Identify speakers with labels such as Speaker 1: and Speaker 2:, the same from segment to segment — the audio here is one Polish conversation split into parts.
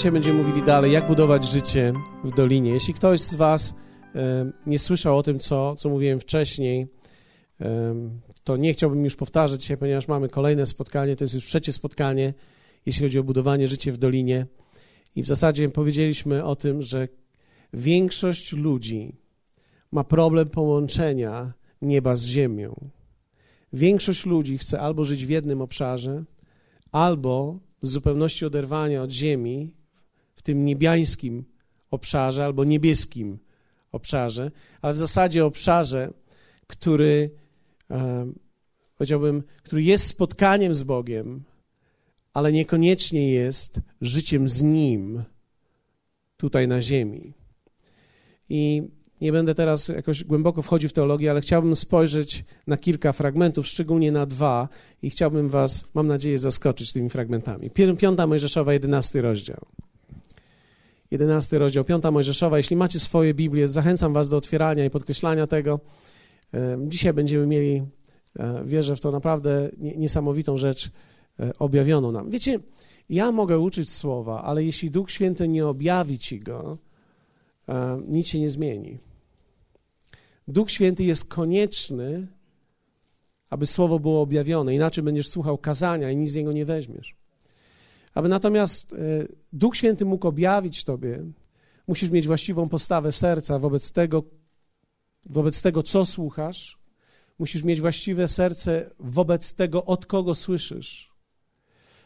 Speaker 1: Dzisiaj będziemy mówili dalej, jak budować życie w Dolinie. Jeśli ktoś z Was nie słyszał o tym, co, co mówiłem wcześniej, to nie chciałbym już powtarzać dzisiaj, ponieważ mamy kolejne spotkanie, to jest już trzecie spotkanie, jeśli chodzi o budowanie życia w Dolinie. I w zasadzie powiedzieliśmy o tym, że większość ludzi ma problem połączenia nieba z ziemią. Większość ludzi chce albo żyć w jednym obszarze, albo w zupełności oderwania od ziemi, w tym niebiańskim obszarze albo niebieskim obszarze, ale w zasadzie obszarze, który e, powiedziałbym, który jest spotkaniem z Bogiem, ale niekoniecznie jest życiem z Nim tutaj na ziemi. I nie będę teraz jakoś głęboko wchodził w teologię, ale chciałbym spojrzeć na kilka fragmentów, szczególnie na dwa, i chciałbym Was, mam nadzieję, zaskoczyć tymi fragmentami. Piąta Mojżeszowa, jedenasty rozdział. Jedenasty rozdział, piąta Mojżeszowa. Jeśli macie swoje Biblię, zachęcam Was do otwierania i podkreślania tego. Dzisiaj będziemy mieli, e, wierzę w to, naprawdę niesamowitą rzecz e, objawioną nam. Wiecie, ja mogę uczyć słowa, ale jeśli Duch Święty nie objawi Ci go, e, nic się nie zmieni. Duch Święty jest konieczny, aby słowo było objawione, inaczej będziesz słuchał kazania i nic z niego nie weźmiesz. Aby natomiast e, Duch Święty mógł objawić Tobie, musisz mieć właściwą postawę serca wobec tego, wobec tego, co słuchasz. Musisz mieć właściwe serce wobec tego, od kogo słyszysz.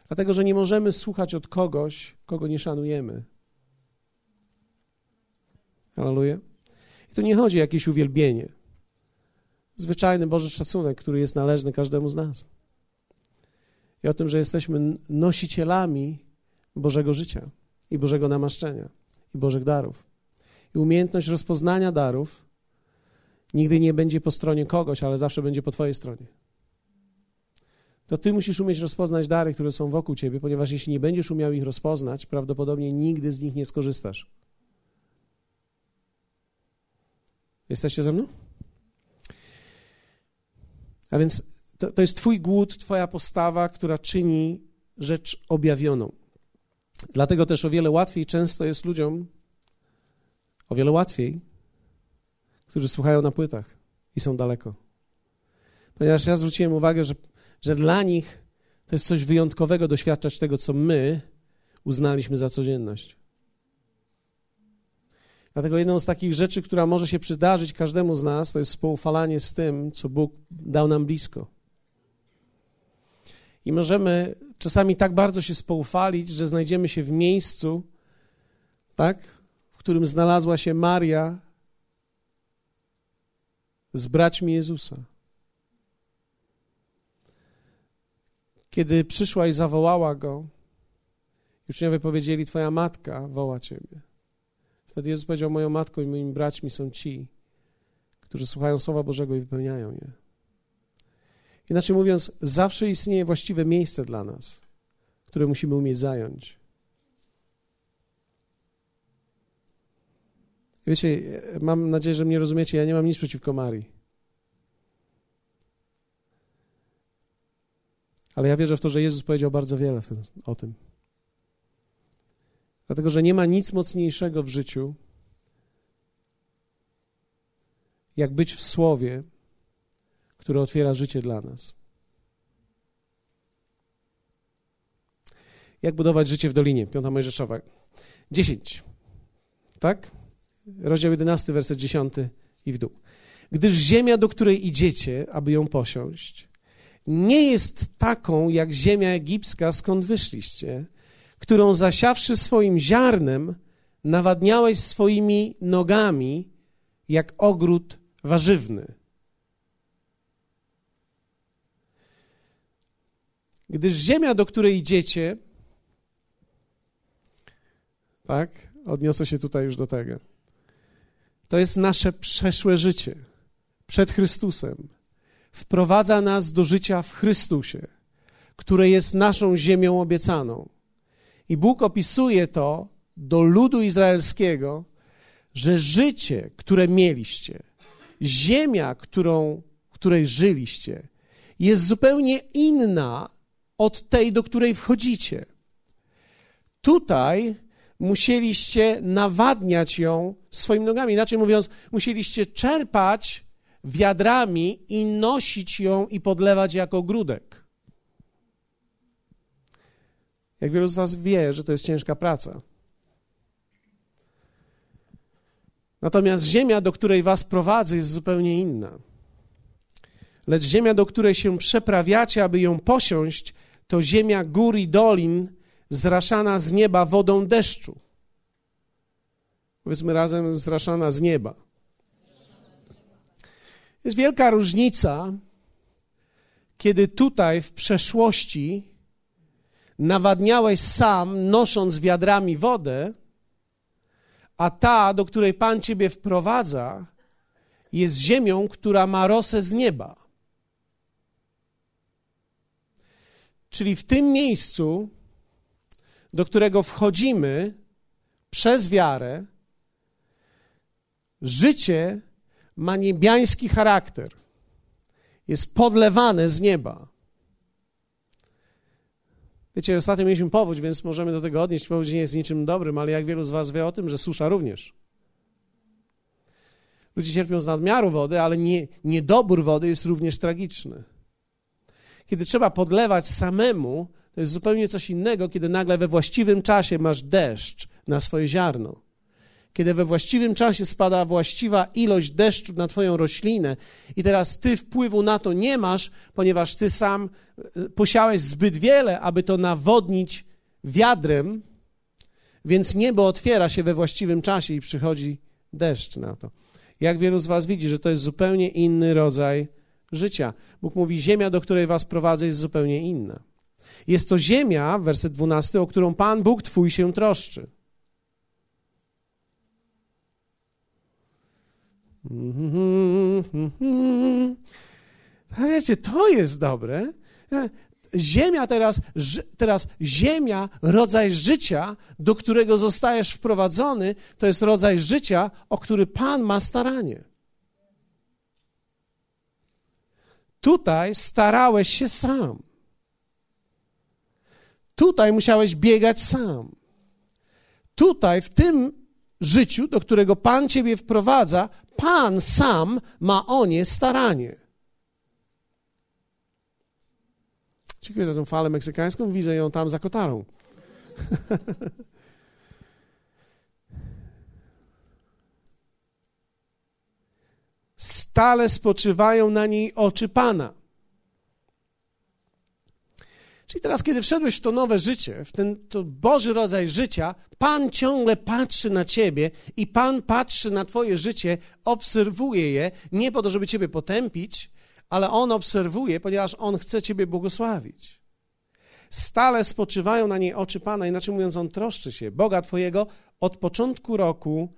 Speaker 1: Dlatego, że nie możemy słuchać od kogoś, kogo nie szanujemy. Hallelujah. I tu nie chodzi o jakieś uwielbienie. Zwyczajny Boży szacunek, który jest należny każdemu z nas. I o tym, że jesteśmy nosicielami Bożego życia i Bożego namaszczenia i Bożych darów. I umiejętność rozpoznania darów nigdy nie będzie po stronie kogoś, ale zawsze będzie po Twojej stronie. To Ty musisz umieć rozpoznać dary, które są wokół Ciebie, ponieważ jeśli nie będziesz umiał ich rozpoznać, prawdopodobnie nigdy z nich nie skorzystasz. Jesteście ze mną? A więc to, to jest Twój głód, Twoja postawa, która czyni rzecz objawioną. Dlatego też o wiele łatwiej często jest ludziom, o wiele łatwiej, którzy słuchają na płytach i są daleko. Ponieważ ja zwróciłem uwagę, że, że dla nich to jest coś wyjątkowego doświadczać tego, co my uznaliśmy za codzienność. Dlatego jedną z takich rzeczy, która może się przydarzyć każdemu z nas, to jest spoufalanie z tym, co Bóg dał nam blisko. I możemy czasami tak bardzo się spoufalić, że znajdziemy się w miejscu, tak, w którym znalazła się Maria z braćmi Jezusa. Kiedy przyszła i zawołała go, uczniowie powiedzieli: Twoja matka woła ciebie. Wtedy Jezus powiedział: Moją matką i moimi braćmi są ci, którzy słuchają Słowa Bożego i wypełniają je. Inaczej mówiąc, zawsze istnieje właściwe miejsce dla nas, które musimy umieć zająć. Wiecie, mam nadzieję, że mnie rozumiecie, ja nie mam nic przeciwko Marii. Ale ja wierzę w to, że Jezus powiedział bardzo wiele o tym. Dlatego, że nie ma nic mocniejszego w życiu, jak być w słowie, które otwiera życie dla nas. Jak budować życie w Dolinie? Piąta Mojżeszowa. Dziesięć. Tak? Rozdział 11, werset 10 i w dół. Gdyż ziemia, do której idziecie, aby ją posiąść, nie jest taką jak ziemia egipska, skąd wyszliście, którą zasiawszy swoim ziarnem, nawadniałeś swoimi nogami, jak ogród warzywny. Gdyż ziemia, do której idziecie, tak, odniosę się tutaj już do tego, to jest nasze przeszłe życie przed Chrystusem. Wprowadza nas do życia w Chrystusie, które jest naszą ziemią obiecaną. I Bóg opisuje to do ludu izraelskiego, że życie, które mieliście, ziemia, którą, której żyliście, jest zupełnie inna od tej, do której wchodzicie. Tutaj musieliście nawadniać ją swoimi nogami. Inaczej mówiąc, musieliście czerpać wiadrami i nosić ją i podlewać jako grudek. Jak wielu z Was wie, że to jest ciężka praca. Natomiast ziemia, do której Was prowadzę, jest zupełnie inna. Lecz ziemia, do której się przeprawiacie, aby ją posiąść, to ziemia gór i dolin, zraszana z nieba wodą deszczu. Powiedzmy razem, zraszana z nieba. Jest wielka różnica, kiedy tutaj w przeszłości nawadniałeś sam, nosząc wiadrami wodę, a ta, do której Pan Ciebie wprowadza, jest ziemią, która ma rosę z nieba. Czyli w tym miejscu, do którego wchodzimy przez wiarę, życie ma niebiański charakter. Jest podlewane z nieba. Wiecie, ostatnio mieliśmy powódź, więc możemy do tego odnieść. Powódź nie jest niczym dobrym, ale jak wielu z Was wie o tym, że susza również. Ludzie cierpią z nadmiaru wody, ale nie, niedobór wody jest również tragiczny. Kiedy trzeba podlewać samemu, to jest zupełnie coś innego, kiedy nagle we właściwym czasie masz deszcz na swoje ziarno. Kiedy we właściwym czasie spada właściwa ilość deszczu na Twoją roślinę, i teraz Ty wpływu na to nie masz, ponieważ Ty sam e, posiałeś zbyt wiele, aby to nawodnić wiadrem, więc niebo otwiera się we właściwym czasie i przychodzi deszcz na to. Jak wielu z Was widzi, że to jest zupełnie inny rodzaj życia. Bóg mówi: Ziemia, do której Was prowadzę, jest zupełnie inna. Jest to ziemia, werset 12, o którą Pan Bóg Twój się troszczy. A wiecie, to jest dobre. Ziemia teraz, teraz ziemia, rodzaj życia, do którego zostajesz wprowadzony, to jest rodzaj życia, o który Pan ma staranie. Tutaj starałeś się sam. Tutaj musiałeś biegać sam. Tutaj, w tym życiu, do którego Pan Ciebie wprowadza, Pan sam ma o nie staranie. Dziękuję za tę falę meksykańską, widzę ją tam za kotarą. Stale spoczywają na niej oczy Pana. Czyli teraz, kiedy wszedłeś w to nowe życie, w ten to Boży rodzaj życia, Pan ciągle patrzy na ciebie i Pan patrzy na twoje życie, obserwuje je, nie po to, żeby ciebie potępić, ale On obserwuje, ponieważ On chce ciebie błogosławić. Stale spoczywają na niej oczy Pana, inaczej mówiąc, On troszczy się Boga Twojego od początku roku,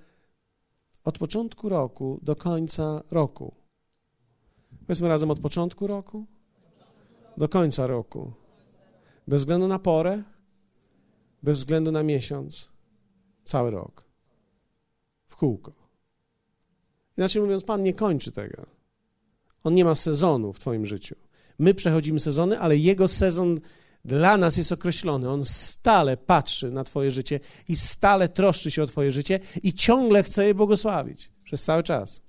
Speaker 1: od początku roku do końca roku. Powiedzmy razem od początku roku do końca roku. Bez względu na porę, bez względu na miesiąc, cały rok. W kółko. Inaczej mówiąc, Pan nie kończy tego. On nie ma sezonu w Twoim życiu. My przechodzimy sezony, ale Jego sezon dla nas jest określony. On stale patrzy na Twoje życie i stale troszczy się o Twoje życie i ciągle chce je błogosławić przez cały czas.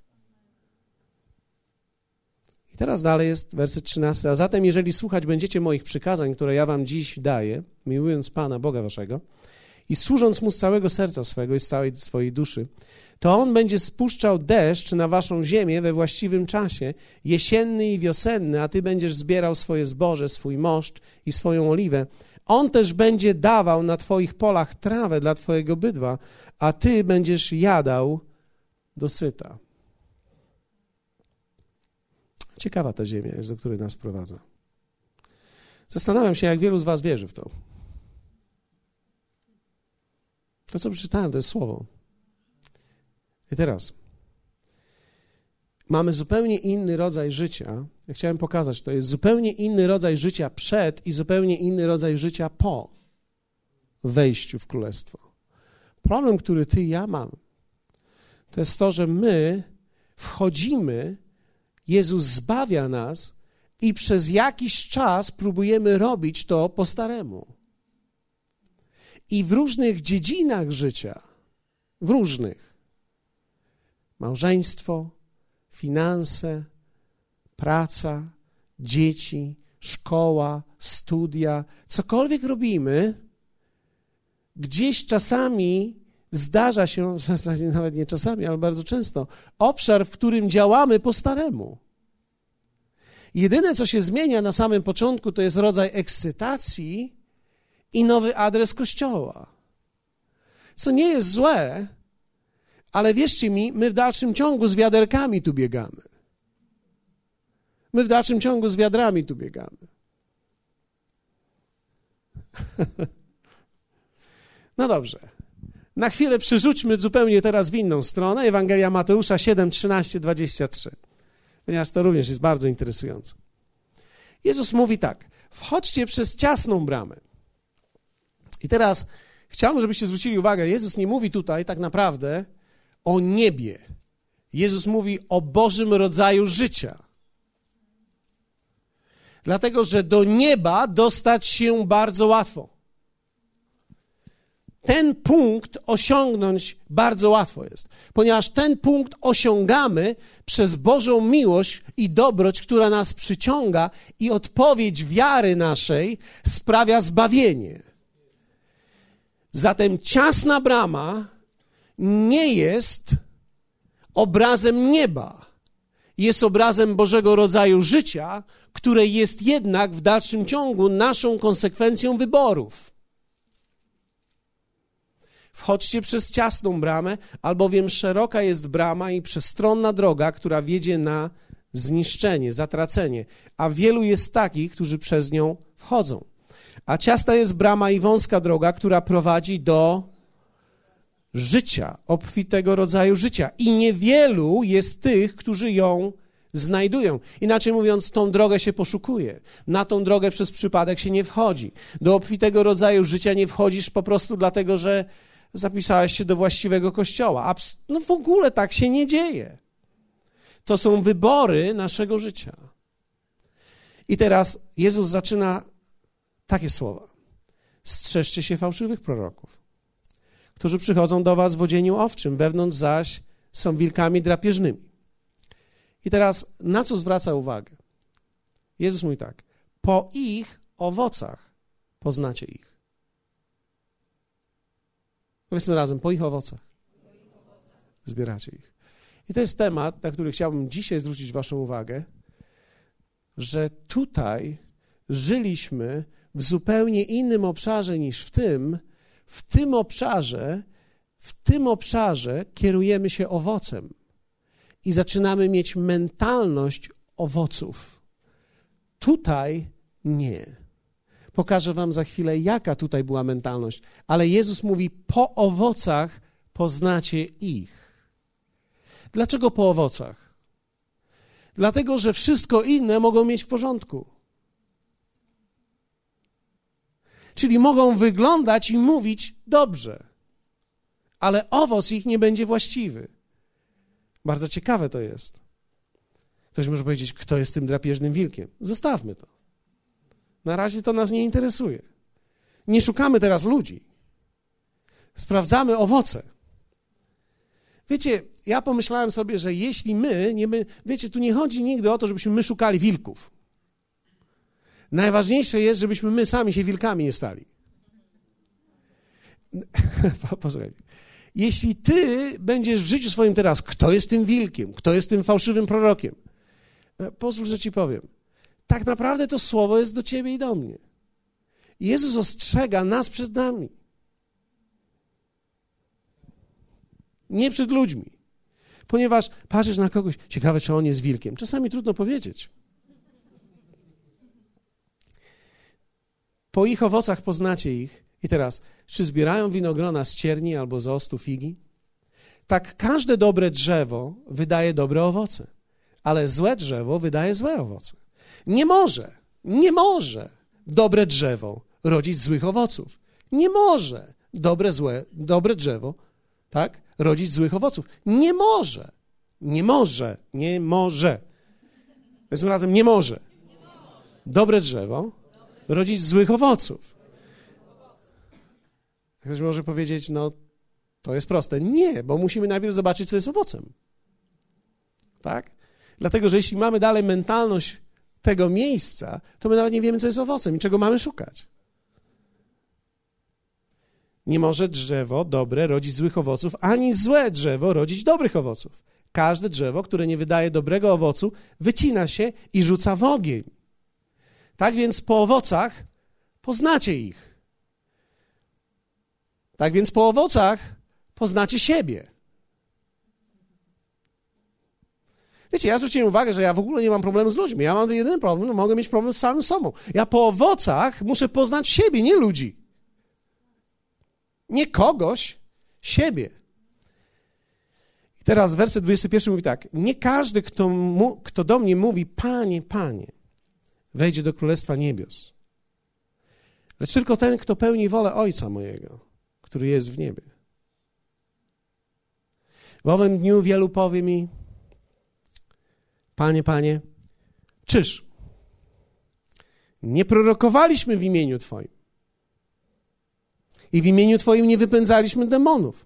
Speaker 1: I teraz dalej jest werset 13. A zatem, jeżeli słuchać będziecie moich przykazań, które ja wam dziś daję, miłując Pana, Boga waszego, i służąc Mu z całego serca swego i z całej swojej duszy, to On będzie spuszczał deszcz na waszą ziemię we właściwym czasie, jesienny i wiosenny, a ty będziesz zbierał swoje zboże, swój moszcz i swoją oliwę. On też będzie dawał na twoich polach trawę dla twojego bydła, a ty będziesz jadał dosyta. Ciekawa ta ziemia jest, do której nas prowadza. Zastanawiam się, jak wielu z Was wierzy w to. To, co przeczytałem, to jest słowo. I teraz mamy zupełnie inny rodzaj życia. Ja chciałem pokazać, to jest zupełnie inny rodzaj życia przed i zupełnie inny rodzaj życia po wejściu w królestwo. Problem, który ty i ja mam, to jest to, że my wchodzimy Jezus zbawia nas i przez jakiś czas próbujemy robić to po staremu. I w różnych dziedzinach życia, w różnych, małżeństwo, finanse, praca, dzieci, szkoła, studia, cokolwiek robimy, gdzieś czasami zdarza się, nawet nie czasami, ale bardzo często, obszar, w którym działamy po staremu. Jedyne, co się zmienia na samym początku, to jest rodzaj ekscytacji i nowy adres kościoła. Co nie jest złe, ale wierzcie mi, my w dalszym ciągu z wiaderkami tu biegamy. My w dalszym ciągu z wiadrami tu biegamy. No dobrze. Na chwilę przerzućmy zupełnie teraz w inną stronę. Ewangelia Mateusza 7, 13, 23. Ponieważ to również jest bardzo interesujące. Jezus mówi tak: wchodźcie przez ciasną bramę. I teraz chciałbym, żebyście zwrócili uwagę, Jezus nie mówi tutaj tak naprawdę o niebie. Jezus mówi o Bożym rodzaju życia. Dlatego, że do nieba dostać się bardzo łatwo. Ten punkt osiągnąć bardzo łatwo jest, ponieważ ten punkt osiągamy przez Bożą miłość i dobroć, która nas przyciąga, i odpowiedź wiary naszej sprawia zbawienie. Zatem ciasna brama nie jest obrazem nieba, jest obrazem Bożego rodzaju życia, które jest jednak w dalszym ciągu naszą konsekwencją wyborów. Wchodźcie przez ciasną bramę, albowiem szeroka jest brama i przestronna droga, która wiedzie na zniszczenie, zatracenie, a wielu jest takich, którzy przez nią wchodzą. A ciasna jest brama i wąska droga, która prowadzi do życia, obfitego rodzaju życia. I niewielu jest tych, którzy ją znajdują. Inaczej mówiąc, tą drogę się poszukuje. Na tą drogę przez przypadek się nie wchodzi. Do obfitego rodzaju życia nie wchodzisz po prostu dlatego, że zapisałeś się do właściwego kościoła. No w ogóle tak się nie dzieje. To są wybory naszego życia. I teraz Jezus zaczyna takie słowa. Strzeżcie się fałszywych proroków, którzy przychodzą do was w odzieniu owczym, wewnątrz zaś są wilkami drapieżnymi. I teraz na co zwraca uwagę? Jezus mówi tak: Po ich owocach poznacie ich. Powiedzmy razem, po ich owocach. Zbieracie ich. I to jest temat, na który chciałbym dzisiaj zwrócić Waszą uwagę, że tutaj żyliśmy w zupełnie innym obszarze niż w tym. W tym obszarze, w tym obszarze kierujemy się owocem i zaczynamy mieć mentalność owoców. Tutaj nie. Pokażę Wam za chwilę, jaka tutaj była mentalność, ale Jezus mówi: Po owocach poznacie ich. Dlaczego po owocach? Dlatego, że wszystko inne mogą mieć w porządku. Czyli mogą wyglądać i mówić dobrze, ale owoc ich nie będzie właściwy. Bardzo ciekawe to jest. Ktoś może powiedzieć, kto jest tym drapieżnym wilkiem. Zostawmy to. Na razie to nas nie interesuje. Nie szukamy teraz ludzi. Sprawdzamy owoce. Wiecie, ja pomyślałem sobie, że jeśli my, nie my, wiecie, tu nie chodzi nigdy o to, żebyśmy my szukali wilków. Najważniejsze jest, żebyśmy my sami się wilkami nie stali. Posłuchaj. Jeśli ty będziesz w życiu swoim teraz, kto jest tym wilkiem, kto jest tym fałszywym prorokiem, e, pozwól, że ci powiem. Tak naprawdę to słowo jest do ciebie i do mnie. Jezus ostrzega nas przed nami. Nie przed ludźmi. Ponieważ patrzysz na kogoś, ciekawe, czy on jest wilkiem. Czasami trudno powiedzieć. Po ich owocach poznacie ich. I teraz, czy zbierają winogrona z cierni albo z ostu figi? Tak każde dobre drzewo wydaje dobre owoce, ale złe drzewo wydaje złe owoce. Nie może, nie może dobre drzewo rodzić złych owoców. Nie może dobre, złe, dobre drzewo, tak, rodzić złych owoców. Nie może, nie może, nie może. Powiedzmy razem, nie może. Dobre drzewo rodzić złych owoców. Ktoś może powiedzieć, no to jest proste. Nie, bo musimy najpierw zobaczyć, co jest owocem. Tak? Dlatego, że jeśli mamy dalej mentalność tego miejsca, to my nawet nie wiemy, co jest owocem i czego mamy szukać. Nie może drzewo dobre rodzić złych owoców, ani złe drzewo rodzić dobrych owoców. Każde drzewo, które nie wydaje dobrego owocu, wycina się i rzuca w ogień. Tak więc po owocach poznacie ich. Tak więc po owocach poznacie siebie. Wiecie, ja zwróciłem uwagę, że ja w ogóle nie mam problemu z ludźmi. Ja mam jeden problem, mogę mieć problem z samym sobą. Ja po owocach muszę poznać siebie, nie ludzi. Nie kogoś, siebie. I teraz werset 21 mówi tak. Nie każdy, kto, mu, kto do mnie mówi, Panie, Panie, wejdzie do Królestwa Niebios. Lecz tylko ten, kto pełni wolę Ojca mojego, który jest w niebie. W owym dniu wielu powie mi, Panie, Panie, czyż nie prorokowaliśmy w imieniu Twoim i w imieniu Twoim nie wypędzaliśmy demonów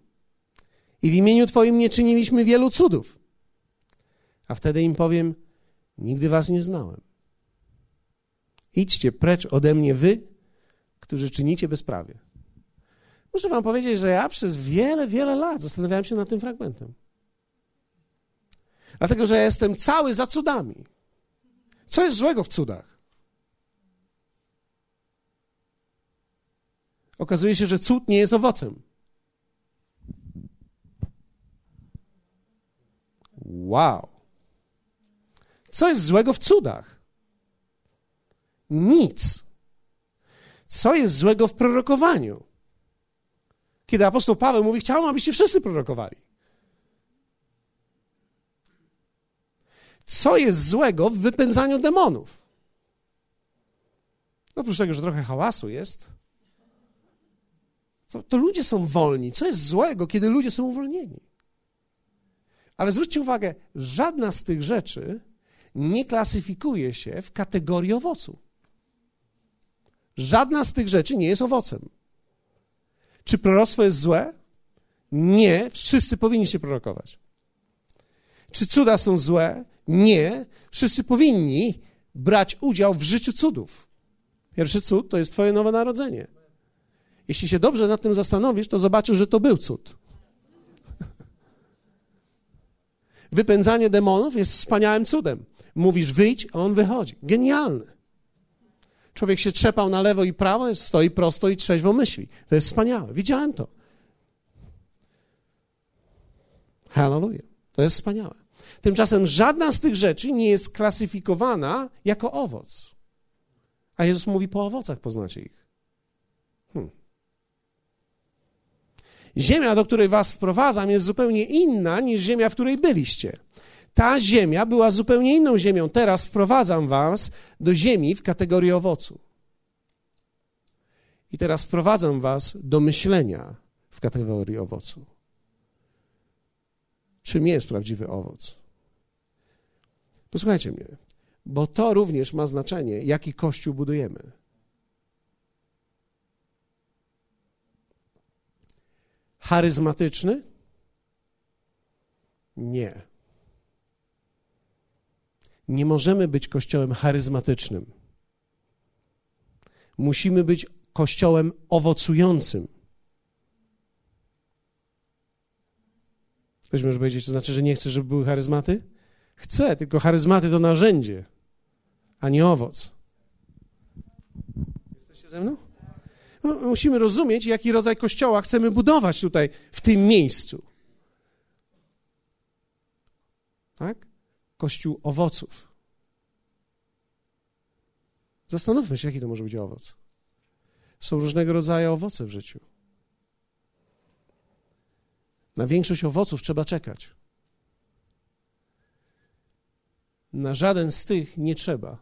Speaker 1: i w imieniu Twoim nie czyniliśmy wielu cudów? A wtedy im powiem, nigdy Was nie znałem. Idźcie precz ode mnie wy, którzy czynicie bezprawie. Muszę wam powiedzieć, że ja przez wiele, wiele lat zastanawiałem się nad tym fragmentem. Dlatego, że ja jestem cały za cudami. Co jest złego w cudach? Okazuje się, że cud nie jest owocem. Wow. Co jest złego w cudach? Nic. Co jest złego w prorokowaniu? Kiedy apostoł Paweł mówi, chciałbym, abyście wszyscy prorokowali. Co jest złego w wypędzaniu demonów? Oprócz tego, że trochę hałasu jest, to, to ludzie są wolni. Co jest złego, kiedy ludzie są uwolnieni? Ale zwróćcie uwagę, żadna z tych rzeczy nie klasyfikuje się w kategorii owocu. Żadna z tych rzeczy nie jest owocem. Czy proroctwo jest złe? Nie, wszyscy powinni się prorokować. Czy cuda są złe? Nie, wszyscy powinni brać udział w życiu cudów. Pierwszy cud to jest Twoje nowe narodzenie. Jeśli się dobrze nad tym zastanowisz, to zobaczysz, że to był cud. Wypędzanie demonów jest wspaniałym cudem. Mówisz wyjdź, a on wychodzi. Genialne. Człowiek się trzepał na lewo i prawo, stoi prosto i trzeźwo myśli. To jest wspaniałe. Widziałem to. Hallelujah. To jest wspaniałe. Tymczasem żadna z tych rzeczy nie jest klasyfikowana jako owoc. A Jezus mówi, po owocach poznacie ich. Hmm. Ziemia, do której was wprowadzam, jest zupełnie inna niż ziemia, w której byliście. Ta ziemia była zupełnie inną ziemią. Teraz wprowadzam was do ziemi w kategorii owocu. I teraz wprowadzam was do myślenia w kategorii owocu. Czym jest prawdziwy owoc? Posłuchajcie mnie, bo to również ma znaczenie, jaki kościół budujemy. Charyzmatyczny? Nie. Nie możemy być kościołem charyzmatycznym. Musimy być kościołem owocującym. Ktoś może powiedzieć, to znaczy, że nie chce, żeby były charyzmaty? Chcę, tylko charyzmaty to narzędzie, a nie owoc. Jesteście ze mną? No, musimy rozumieć, jaki rodzaj kościoła chcemy budować tutaj, w tym miejscu. Tak? Kościół owoców. Zastanówmy się, jaki to może być owoc. Są różnego rodzaju owoce w życiu. Na większość owoców trzeba czekać. Na żaden z tych nie trzeba.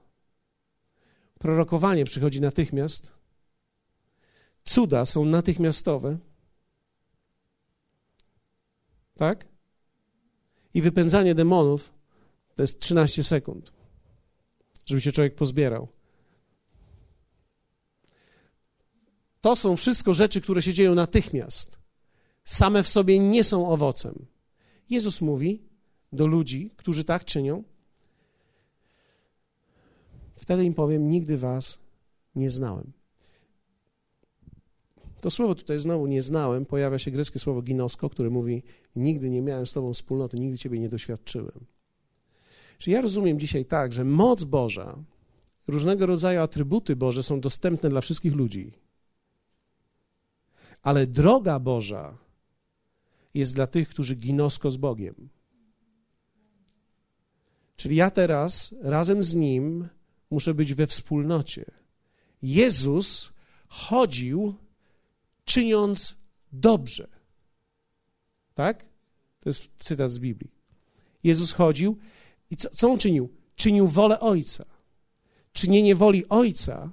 Speaker 1: Prorokowanie przychodzi natychmiast. Cuda są natychmiastowe. Tak? I wypędzanie demonów to jest 13 sekund, żeby się człowiek pozbierał. to są wszystko rzeczy, które się dzieją natychmiast. Same w sobie nie są owocem. Jezus mówi do ludzi, którzy tak czynią, wtedy im powiem: Nigdy was nie znałem. To słowo tutaj znowu nie znałem, pojawia się greckie słowo ginosko, które mówi: Nigdy nie miałem z Tobą wspólnoty, nigdy Ciebie nie doświadczyłem. Czyli ja rozumiem dzisiaj tak, że moc Boża, różnego rodzaju atrybuty Boże są dostępne dla wszystkich ludzi. Ale droga Boża jest dla tych, którzy ginosko z Bogiem. Czyli ja teraz razem z Nim muszę być we wspólnocie. Jezus chodził czyniąc dobrze. Tak? To jest cytat z Biblii. Jezus chodził i co, co on czynił? Czynił wolę Ojca. Czynienie woli Ojca,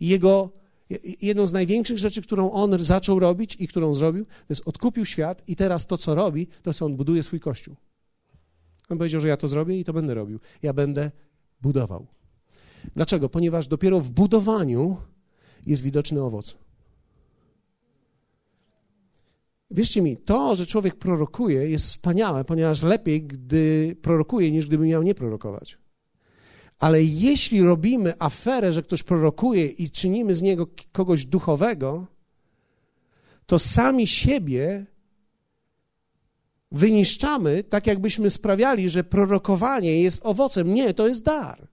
Speaker 1: jego, jedną z największych rzeczy, którą on zaczął robić i którą zrobił, to jest odkupił świat i teraz to, co robi, to jest on buduje swój Kościół. On powiedział, że ja to zrobię i to będę robił. Ja będę budował. Dlaczego? Ponieważ dopiero w budowaniu jest widoczny owoc. Wierzcie mi, to, że człowiek prorokuje, jest wspaniałe, ponieważ lepiej, gdy prorokuje, niż gdyby miał nie prorokować. Ale jeśli robimy aferę, że ktoś prorokuje i czynimy z niego kogoś duchowego, to sami siebie wyniszczamy, tak jakbyśmy sprawiali, że prorokowanie jest owocem. Nie, to jest dar,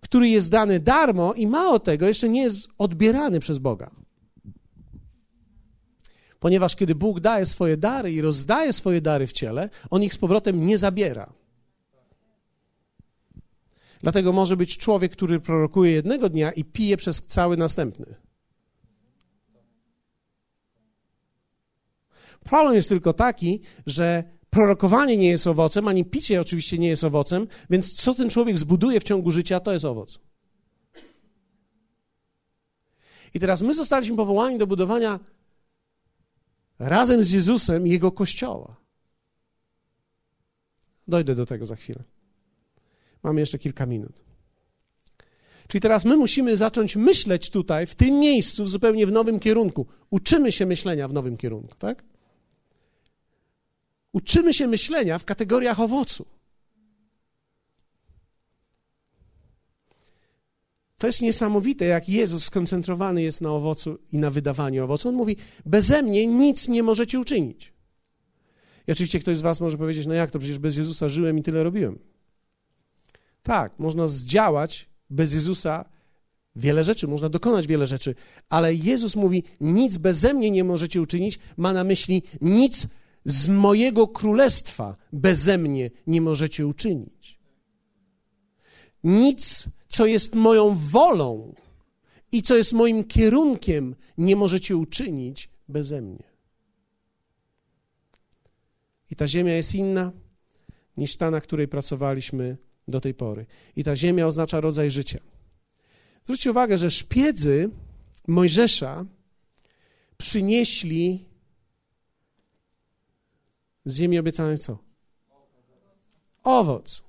Speaker 1: który jest dany darmo i mało tego, jeszcze nie jest odbierany przez Boga. Ponieważ kiedy Bóg daje swoje dary i rozdaje swoje dary w ciele, on ich z powrotem nie zabiera. Dlatego może być człowiek, który prorokuje jednego dnia i pije przez cały następny. Problem jest tylko taki, że prorokowanie nie jest owocem, ani picie oczywiście nie jest owocem, więc co ten człowiek zbuduje w ciągu życia, to jest owoc. I teraz my zostaliśmy powołani do budowania razem z Jezusem Jego Kościoła. Dojdę do tego za chwilę. Mamy jeszcze kilka minut. Czyli teraz my musimy zacząć myśleć tutaj, w tym miejscu, zupełnie w nowym kierunku. Uczymy się myślenia w nowym kierunku, tak? Uczymy się myślenia w kategoriach owocu. To jest niesamowite, jak Jezus skoncentrowany jest na owocu i na wydawaniu owocu. On mówi: Beze mnie nic nie możecie uczynić. I oczywiście ktoś z Was może powiedzieć: No jak to przecież bez Jezusa żyłem i tyle robiłem. Tak, można zdziałać bez Jezusa wiele rzeczy, można dokonać wiele rzeczy, ale Jezus mówi: Nic beze mnie nie możecie uczynić. Ma na myśli: Nic z mojego królestwa beze mnie nie możecie uczynić. Nic co jest moją wolą i co jest moim kierunkiem, nie możecie uczynić beze mnie. I ta ziemia jest inna niż ta, na której pracowaliśmy do tej pory. I ta ziemia oznacza rodzaj życia. Zwróćcie uwagę, że szpiedzy Mojżesza przynieśli z ziemi obiecanej co? Owoc.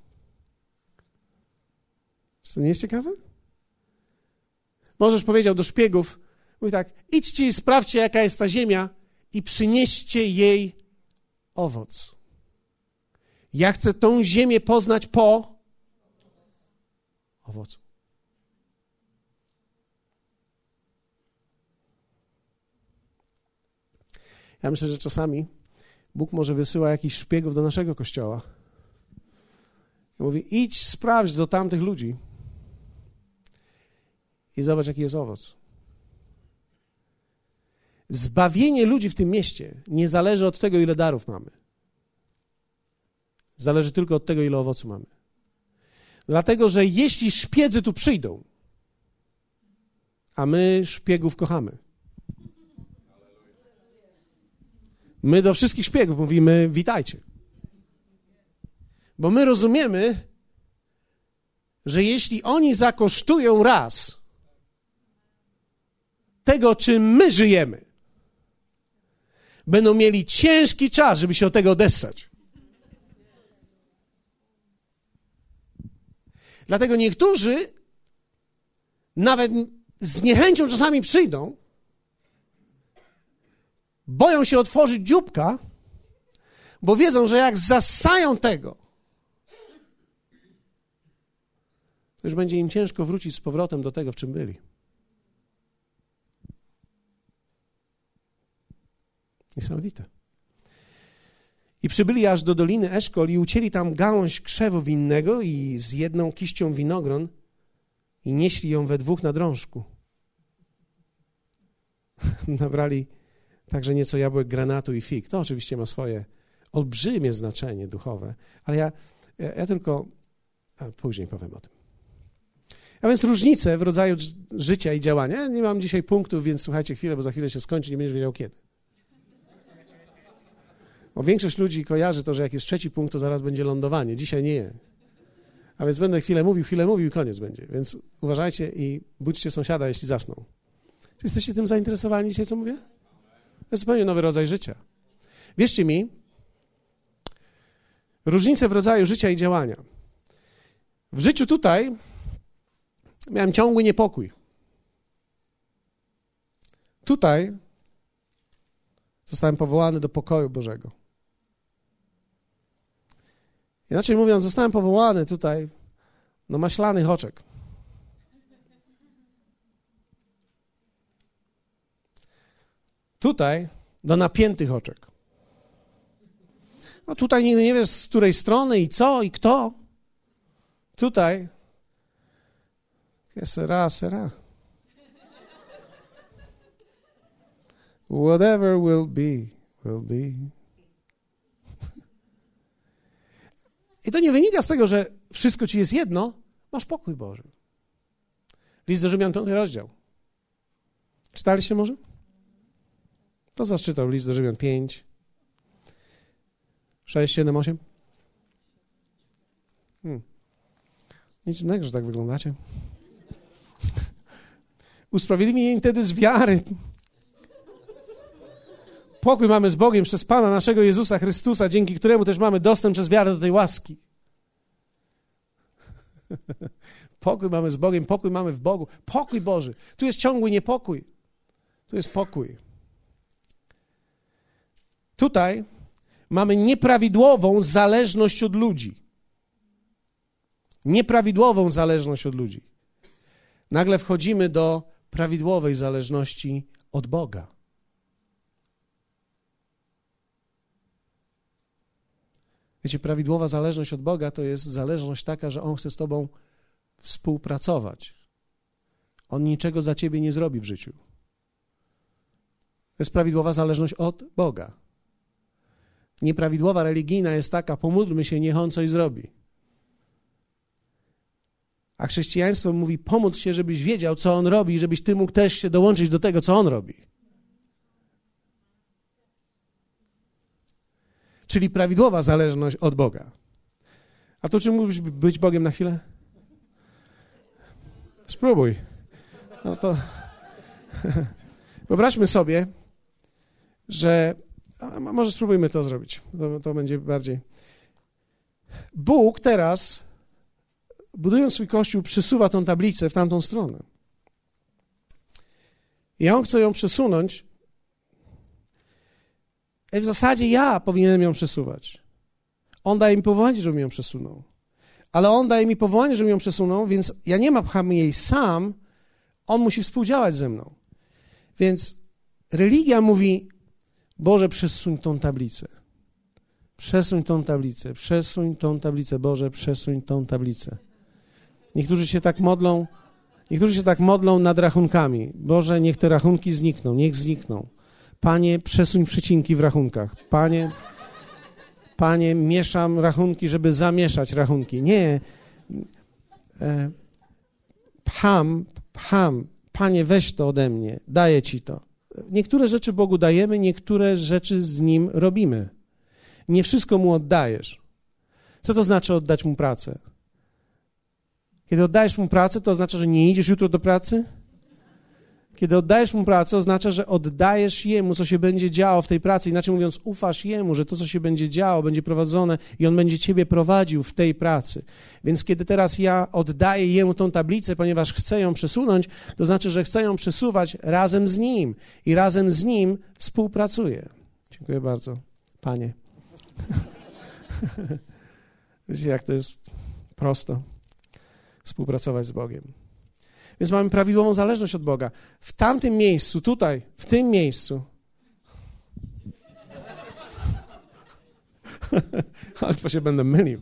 Speaker 1: Czy to nie jest ciekawe? Możesz powiedział do szpiegów, mówi tak, idźcie i sprawdźcie, jaka jest ta ziemia i przynieście jej owoc. Ja chcę tą ziemię poznać po owocu. Ja myślę, że czasami Bóg może wysyła jakichś szpiegów do naszego kościoła. I mówi: idź, sprawdź do tamtych ludzi i zobacz, jaki jest owoc. Zbawienie ludzi w tym mieście nie zależy od tego, ile darów mamy. Zależy tylko od tego, ile owocu mamy. Dlatego, że jeśli szpiedzy tu przyjdą, a my szpiegów kochamy, my do wszystkich szpiegów mówimy: witajcie. Bo my rozumiemy, że jeśli oni zakosztują raz, tego, czym my żyjemy, będą mieli ciężki czas, żeby się od tego odessać. Dlatego niektórzy nawet z niechęcią czasami przyjdą, boją się otworzyć dzióbka, bo wiedzą, że jak zasają tego, to już będzie im ciężko wrócić z powrotem do tego, w czym byli. Niesamowite. I przybyli aż do doliny Eszkol i ucięli tam gałąź krzewu winnego i z jedną kiścią winogron i nieśli ją we dwóch na drążku. Nabrali także nieco jabłek granatu i fig. To oczywiście ma swoje olbrzymie znaczenie duchowe, ale ja, ja, ja tylko później powiem o tym. A więc różnice w rodzaju życia i działania. Ja nie mam dzisiaj punktów, więc słuchajcie chwilę, bo za chwilę się skończy, nie będziesz wiedział kiedy. Bo większość ludzi kojarzy to, że jak jest trzeci punkt, to zaraz będzie lądowanie. Dzisiaj nie. A więc będę chwilę mówił, chwilę mówił i koniec będzie. Więc uważajcie i budźcie sąsiada, jeśli zasnął. Czy jesteście tym zainteresowani dzisiaj, co mówię? To jest zupełnie nowy rodzaj życia. Wierzcie mi, różnice w rodzaju życia i działania. W życiu tutaj miałem ciągły niepokój. Tutaj zostałem powołany do pokoju Bożego. Inaczej mówiąc, zostałem powołany tutaj do maślanych oczek. Tutaj do napiętych oczek. No tutaj nigdy nie wiesz, z której strony i co i kto. Tutaj que será, será. Whatever will be, will be. I to nie wynika z tego, że wszystko ci jest jedno, masz pokój Boży. List do Rzymian, piąty rozdział. Czytaliście może? To zaczytał list do Rzymian 5, 6, 7, 8. Hmm. Nic dziwnego, że tak wyglądacie. Usprawiedliwieni wtedy z wiary. Pokój mamy z Bogiem przez Pana naszego Jezusa Chrystusa, dzięki któremu też mamy dostęp przez wiarę do tej łaski. Pokój mamy z Bogiem, pokój mamy w Bogu. Pokój Boży. Tu jest ciągły niepokój. Tu jest pokój. Tutaj mamy nieprawidłową zależność od ludzi. Nieprawidłową zależność od ludzi. Nagle wchodzimy do prawidłowej zależności od Boga. Wiecie, prawidłowa zależność od Boga to jest zależność taka, że On chce z Tobą współpracować. On niczego za Ciebie nie zrobi w życiu. To jest prawidłowa zależność od Boga. Nieprawidłowa religijna jest taka, pomódlmy się, niech On coś zrobi. A chrześcijaństwo mówi, pomóc się, żebyś wiedział, co On robi, żebyś Ty mógł też się dołączyć do tego, co On robi. Czyli prawidłowa zależność od Boga. A to czy mógłbyś być Bogiem na chwilę? Spróbuj. No to wyobraźmy sobie, że może spróbujmy to zrobić. To, to będzie bardziej. Bóg teraz, budując swój kościół, przesuwa tą tablicę w tamtą stronę. I on chce ją przesunąć w zasadzie ja powinienem ją przesuwać. On daje mi powołanie, żebym ją przesunął. Ale on daje mi powołanie, żebym ją przesunął, więc ja nie mam jej sam, on musi współdziałać ze mną. Więc religia mówi, Boże, przesuń tą tablicę. Przesuń tą tablicę, przesuń tą tablicę, Boże, przesuń tą tablicę. Niektórzy się tak modlą, niektórzy się tak modlą nad rachunkami. Boże, niech te rachunki znikną, niech znikną. Panie, przesuń przecinki w rachunkach. Panie, Panie, mieszam rachunki, żeby zamieszać rachunki. Nie. E, pcham, pcham. Panie, weź to ode mnie, daję Ci to. Niektóre rzeczy Bogu dajemy, niektóre rzeczy z Nim robimy. Nie wszystko Mu oddajesz. Co to znaczy oddać Mu pracę? Kiedy oddajesz Mu pracę, to oznacza, że nie idziesz jutro do pracy? Kiedy oddajesz mu pracę, oznacza, że oddajesz jemu, co się będzie działo w tej pracy. Inaczej mówiąc, ufasz jemu, że to, co się będzie działo, będzie prowadzone i on będzie ciebie prowadził w tej pracy. Więc kiedy teraz ja oddaję jemu tą tablicę, ponieważ chcę ją przesunąć, to znaczy, że chcę ją przesuwać razem z nim i razem z nim współpracuję. Dziękuję bardzo, panie. Wiecie, jak to jest prosto współpracować z Bogiem. Więc mamy prawidłową zależność od Boga. W tamtym miejscu, tutaj, w tym miejscu. Albo się będę mylił.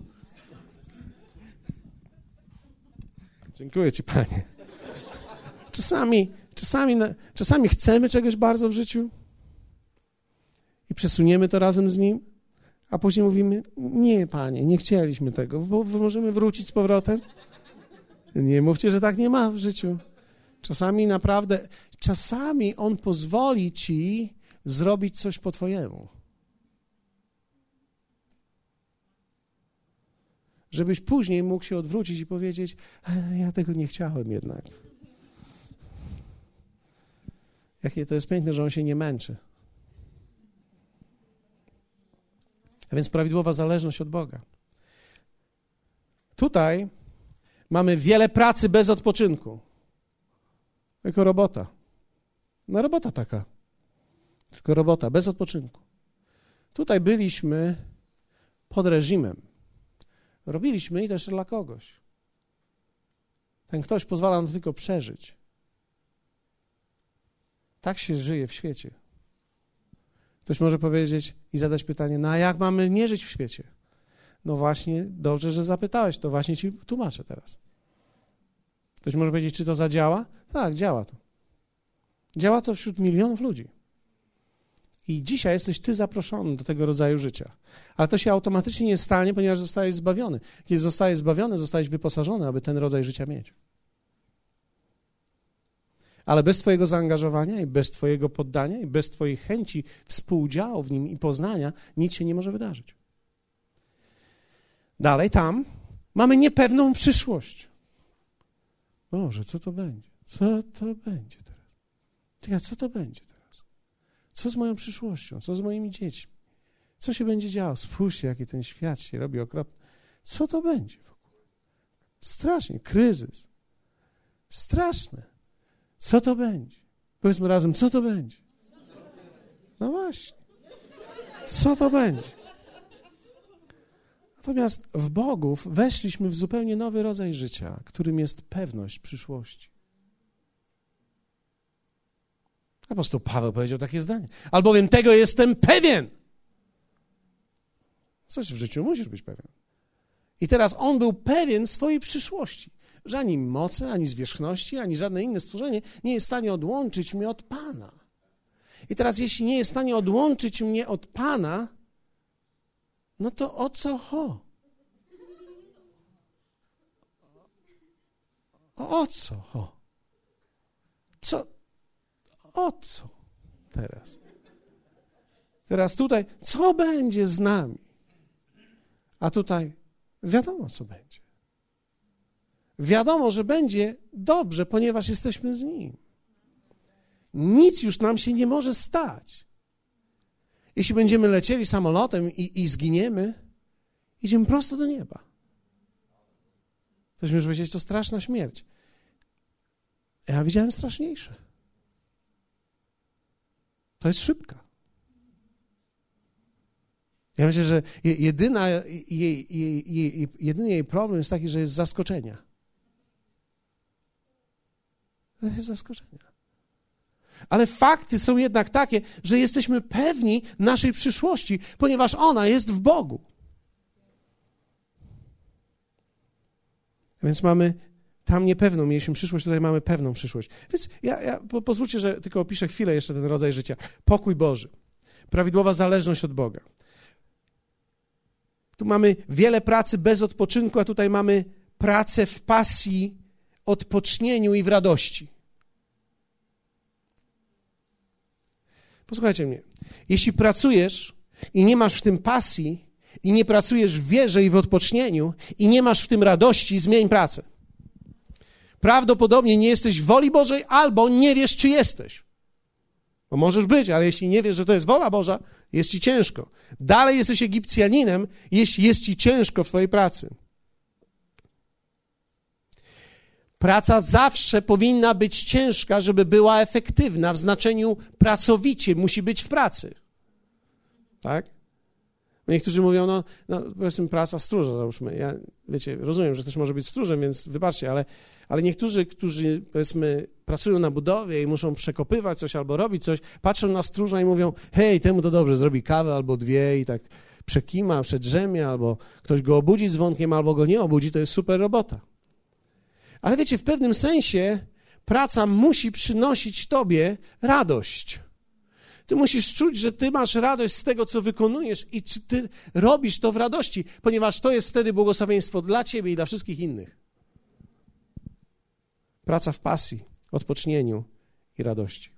Speaker 1: Dziękuję Ci, Panie. Czasami, czasami, czasami chcemy czegoś bardzo w życiu i przesuniemy to razem z Nim, a później mówimy: Nie, Panie, nie chcieliśmy tego, bo możemy wrócić z powrotem. Nie mówcie, że tak nie ma w życiu. Czasami naprawdę, czasami On pozwoli ci zrobić coś po Twojemu. Żebyś później mógł się odwrócić i powiedzieć: Ja tego nie chciałem jednak. Jakie to jest piękne, że On się nie męczy. A więc prawidłowa zależność od Boga. Tutaj Mamy wiele pracy bez odpoczynku. Jako robota. No robota taka. Tylko robota, bez odpoczynku. Tutaj byliśmy pod reżimem. Robiliśmy i też dla kogoś. Ten ktoś pozwala nam tylko przeżyć. Tak się żyje w świecie. Ktoś może powiedzieć i zadać pytanie, no a jak mamy nie żyć w świecie? No właśnie, dobrze, że zapytałeś, to właśnie ci tłumaczę teraz. Ktoś może powiedzieć, czy to zadziała? Tak, działa to. Działa to wśród milionów ludzi. I dzisiaj jesteś ty zaproszony do tego rodzaju życia. Ale to się automatycznie nie stanie, ponieważ zostajesz zbawiony. Kiedy zostajesz zbawiony, zostajesz wyposażony, aby ten rodzaj życia mieć. Ale bez Twojego zaangażowania i bez Twojego poddania i bez Twojej chęci współdziału w nim i poznania nic się nie może wydarzyć. Dalej tam mamy niepewną przyszłość. Boże, co to będzie? Co to będzie teraz? Czekaj, co to będzie teraz? Co z moją przyszłością? Co z moimi dziećmi? Co się będzie działo? Spójrzcie, jaki ten świat się robi okropny. Co to będzie w ogóle? Strasznie, kryzys. Straszne. Co to będzie? Powiedzmy razem, co to będzie? No właśnie. Co to będzie? Natomiast w Bogów weszliśmy w zupełnie nowy rodzaj życia, którym jest pewność przyszłości. Apostoł Paweł powiedział takie zdanie. Albowiem tego jestem pewien. Coś w życiu musisz być pewien. I teraz on był pewien swojej przyszłości, że ani moce, ani zwierzchności, ani żadne inne stworzenie nie jest w stanie odłączyć mnie od Pana. I teraz, jeśli nie jest w stanie odłączyć mnie od Pana, no to o co ho? O co ho? Co? O co teraz? Teraz tutaj, co będzie z nami? A tutaj wiadomo, co będzie. Wiadomo, że będzie dobrze, ponieważ jesteśmy z Nim. Nic już nam się nie może stać. Jeśli będziemy lecieli samolotem i, i zginiemy, idziemy prosto do nieba. Ktoś może powiedzieć, to straszna śmierć. Ja widziałem straszniejsze. To jest szybka. Ja myślę, że jedyna, jej, jej, jej, jedyny jej problem jest taki, że jest zaskoczenia. To jest zaskoczenia. Ale fakty są jednak takie, że jesteśmy pewni naszej przyszłości, ponieważ ona jest w Bogu. Więc mamy tam niepewną, mieliśmy przyszłość, tutaj mamy pewną przyszłość. Więc ja, ja po, pozwólcie, że tylko opiszę chwilę jeszcze ten rodzaj życia. Pokój Boży, prawidłowa zależność od Boga. Tu mamy wiele pracy bez odpoczynku, a tutaj mamy pracę w pasji, odpocznieniu i w radości. Posłuchajcie mnie. Jeśli pracujesz i nie masz w tym pasji, i nie pracujesz w wierze i w odpocznieniu, i nie masz w tym radości, zmień pracę. Prawdopodobnie nie jesteś w woli Bożej albo nie wiesz, czy jesteś. Bo możesz być, ale jeśli nie wiesz, że to jest wola Boża, jest ci ciężko. Dalej jesteś Egipcjaninem, jeśli jest ci ciężko w twojej pracy. Praca zawsze powinna być ciężka, żeby była efektywna w znaczeniu pracowicie, musi być w pracy. Tak? Niektórzy mówią, no, no powiedzmy praca stróża, załóżmy. Ja, wiecie, rozumiem, że też może być stróżem, więc wybaczcie, ale, ale niektórzy, którzy, powiedzmy, pracują na budowie i muszą przekopywać coś albo robić coś, patrzą na stróża i mówią, hej, temu to dobrze, zrobi kawę albo dwie i tak przekima, przedrzemie, albo ktoś go obudzi dzwonkiem, albo go nie obudzi, to jest super robota. Ale wiecie, w pewnym sensie praca musi przynosić tobie radość. Ty musisz czuć, że ty masz radość z tego, co wykonujesz i czy ty robisz to w radości, ponieważ to jest wtedy błogosławieństwo dla ciebie i dla wszystkich innych. Praca w pasji, odpocznieniu i radości.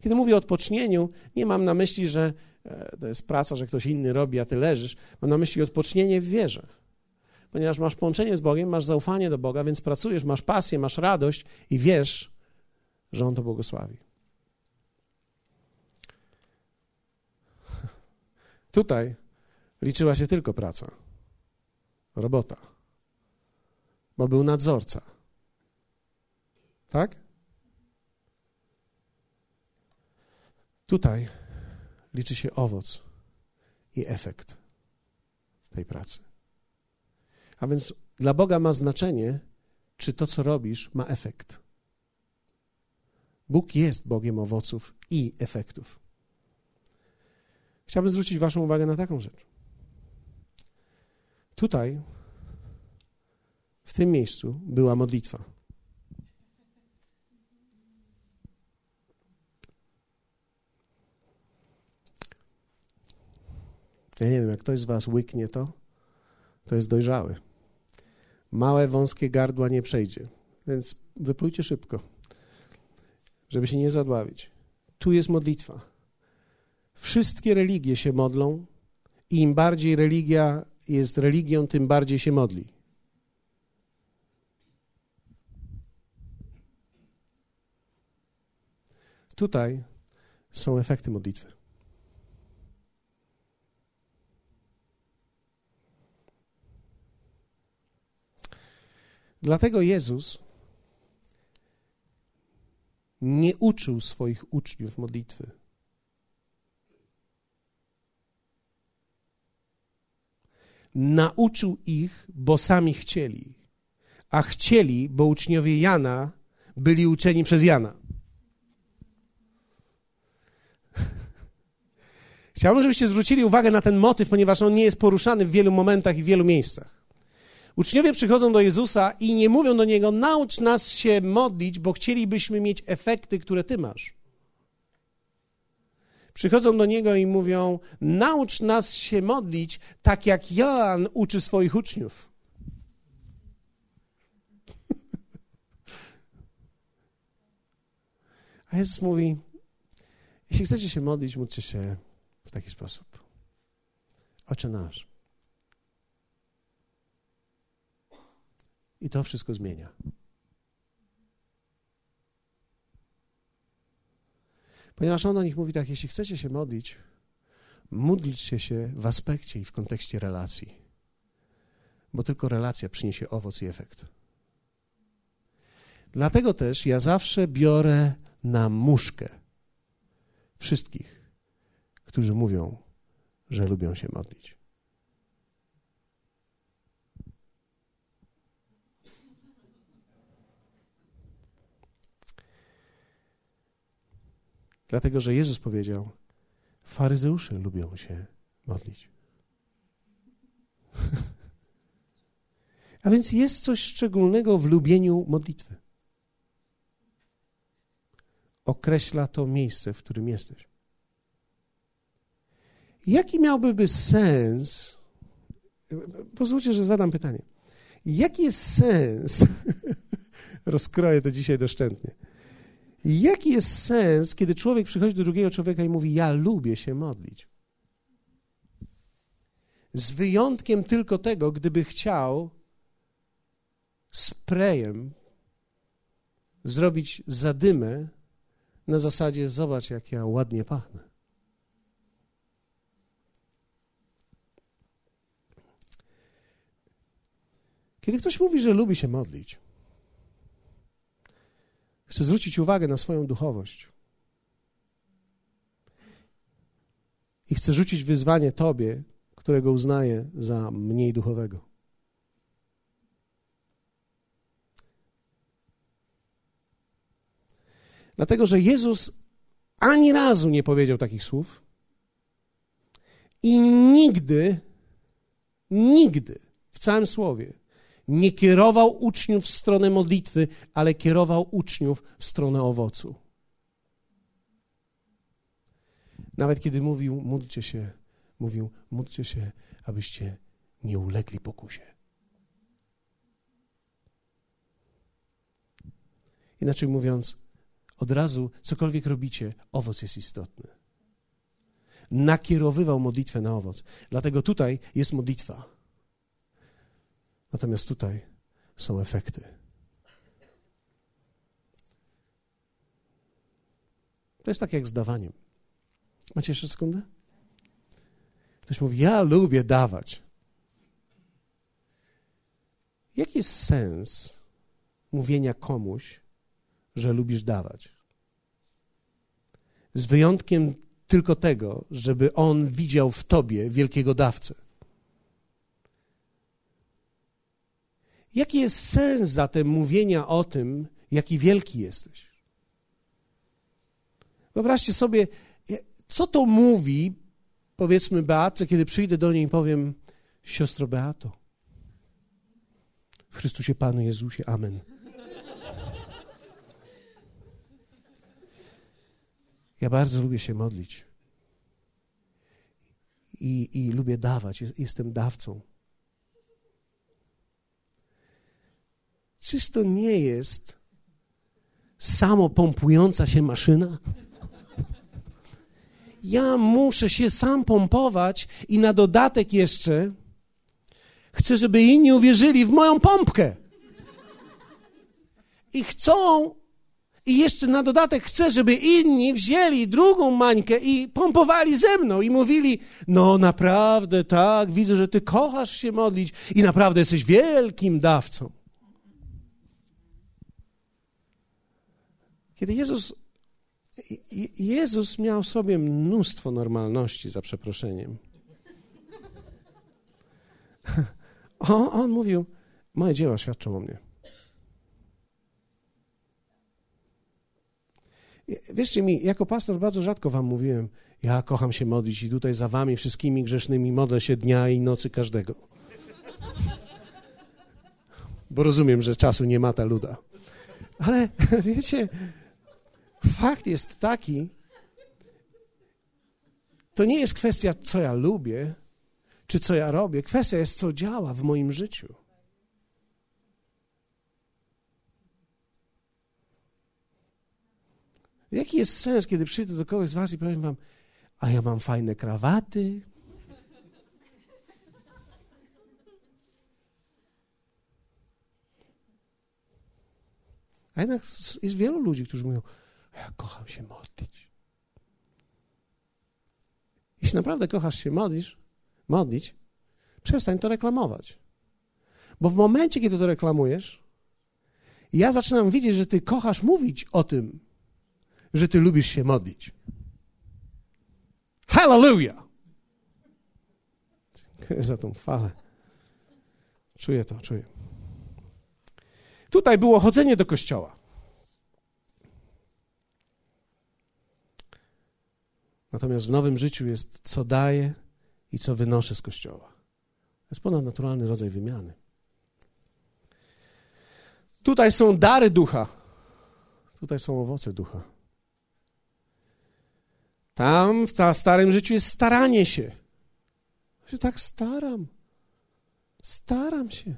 Speaker 1: Kiedy mówię o odpocznieniu, nie mam na myśli, że e, to jest praca, że ktoś inny robi, a ty leżysz. Mam na myśli odpocznienie w wierze. Ponieważ masz połączenie z Bogiem, masz zaufanie do Boga, więc pracujesz, masz pasję, masz radość i wiesz, że On to błogosławi. Tutaj liczyła się tylko praca, robota, bo był nadzorca. Tak? Tutaj liczy się owoc i efekt tej pracy. A więc dla Boga ma znaczenie, czy to, co robisz, ma efekt. Bóg jest Bogiem owoców i efektów. Chciałbym zwrócić Waszą uwagę na taką rzecz. Tutaj, w tym miejscu, była modlitwa. Ja nie wiem, jak ktoś z Was łyknie to, to jest dojrzały. Małe, wąskie gardła nie przejdzie, więc wyplujcie szybko, żeby się nie zadławić. Tu jest modlitwa. Wszystkie religie się modlą i im bardziej religia jest religią, tym bardziej się modli. Tutaj są efekty modlitwy. Dlatego Jezus nie uczył swoich uczniów modlitwy. nauczył ich, bo sami chcieli, a chcieli, bo uczniowie Jana byli uczeni przez Jana. Chciałbym, żebyście zwrócili uwagę na ten motyw, ponieważ on nie jest poruszany w wielu momentach i w wielu miejscach. Uczniowie przychodzą do Jezusa i nie mówią do Niego, naucz nas się modlić, bo chcielibyśmy mieć efekty, które Ty masz przychodzą do niego i mówią: Naucz nas się modlić, tak jak Jan uczy swoich uczniów. A Jezus mówi: Jeśli chcecie się modlić, módlcie się w taki sposób. Ocze nasz. I to wszystko zmienia. Ponieważ on o nich mówi tak, jeśli chcecie się modlić, módlcie się w aspekcie i w kontekście relacji. Bo tylko relacja przyniesie owoc i efekt. Dlatego też ja zawsze biorę na muszkę wszystkich, którzy mówią, że lubią się modlić. Dlatego, że Jezus powiedział: Faryzeusze lubią się modlić. A więc jest coś szczególnego w lubieniu modlitwy. Określa to miejsce, w którym jesteś. Jaki miałby sens? Pozwólcie, że zadam pytanie. Jaki jest sens? Rozkroję to dzisiaj doszczętnie Jaki jest sens, kiedy człowiek przychodzi do drugiego człowieka i mówi: Ja lubię się modlić? Z wyjątkiem tylko tego, gdyby chciał sprayem zrobić zadymę na zasadzie zobacz, jak ja ładnie pachnę. Kiedy ktoś mówi, że lubi się modlić, chce zwrócić uwagę na swoją duchowość i chce rzucić wyzwanie Tobie, którego uznaje za mniej duchowego. Dlatego, że Jezus ani razu nie powiedział takich słów i nigdy, nigdy w całym słowie nie kierował uczniów w stronę modlitwy, ale kierował uczniów w stronę owocu. Nawet kiedy mówił, módlcie się, mówił, módlcie się, abyście nie ulegli pokusie. Inaczej mówiąc, od razu, cokolwiek robicie, owoc jest istotny. Nakierowywał modlitwę na owoc. Dlatego tutaj jest modlitwa. Natomiast tutaj są efekty. To jest tak jak z dawaniem. Macie jeszcze sekundę? Ktoś mówi, ja lubię dawać. Jaki jest sens mówienia komuś, że lubisz dawać. Z wyjątkiem tylko tego, żeby on widział w tobie wielkiego dawcę. Jaki jest sens zatem mówienia o tym, jaki wielki jesteś? Wyobraźcie sobie, co to mówi, powiedzmy, Beatce, kiedy przyjdę do niej i powiem: Siostro Beato, w Chrystusie Panu Jezusie, Amen. Ja bardzo lubię się modlić. I, i lubię dawać. Jestem dawcą. Czyż to nie jest samo pompująca się maszyna? Ja muszę się sam pompować i na dodatek jeszcze chcę, żeby inni uwierzyli w moją pompkę. I chcą i jeszcze na dodatek chcę, żeby inni wzięli drugą mańkę i pompowali ze mną i mówili: No, naprawdę, tak, widzę, że ty kochasz się modlić i naprawdę jesteś wielkim dawcą. Kiedy Jezus, Jezus miał sobie mnóstwo normalności, za przeproszeniem. On, on mówił: Moje dzieła świadczą o mnie. Wierzcie mi, jako pastor bardzo rzadko wam mówiłem, ja kocham się modlić i tutaj za wami wszystkimi grzesznymi modlę się dnia i nocy każdego. Bo rozumiem, że czasu nie ma ta luda. Ale wiecie, fakt jest taki, to nie jest kwestia, co ja lubię, czy co ja robię. Kwestia jest, co działa w moim życiu. Jaki jest sens, kiedy przyjdę do kogoś z was i powiem wam, a ja mam fajne krawaty, A jednak jest wielu ludzi, którzy mówią, ja kocham się modlić. Jeśli naprawdę kochasz się modlisz, modlić, przestań to reklamować. Bo w momencie, kiedy to reklamujesz, ja zaczynam widzieć, że ty kochasz mówić o tym, że ty lubisz się modlić. Hallelujah! Dziękuję za tą falę. Czuję to, czuję. Tutaj było chodzenie do kościoła. Natomiast w nowym życiu jest co daję i co wynoszę z kościoła. To jest ponadnaturalny rodzaj wymiany. Tutaj są dary ducha. Tutaj są owoce ducha. Tam w starym życiu jest staranie się. Ja się tak staram. Staram się.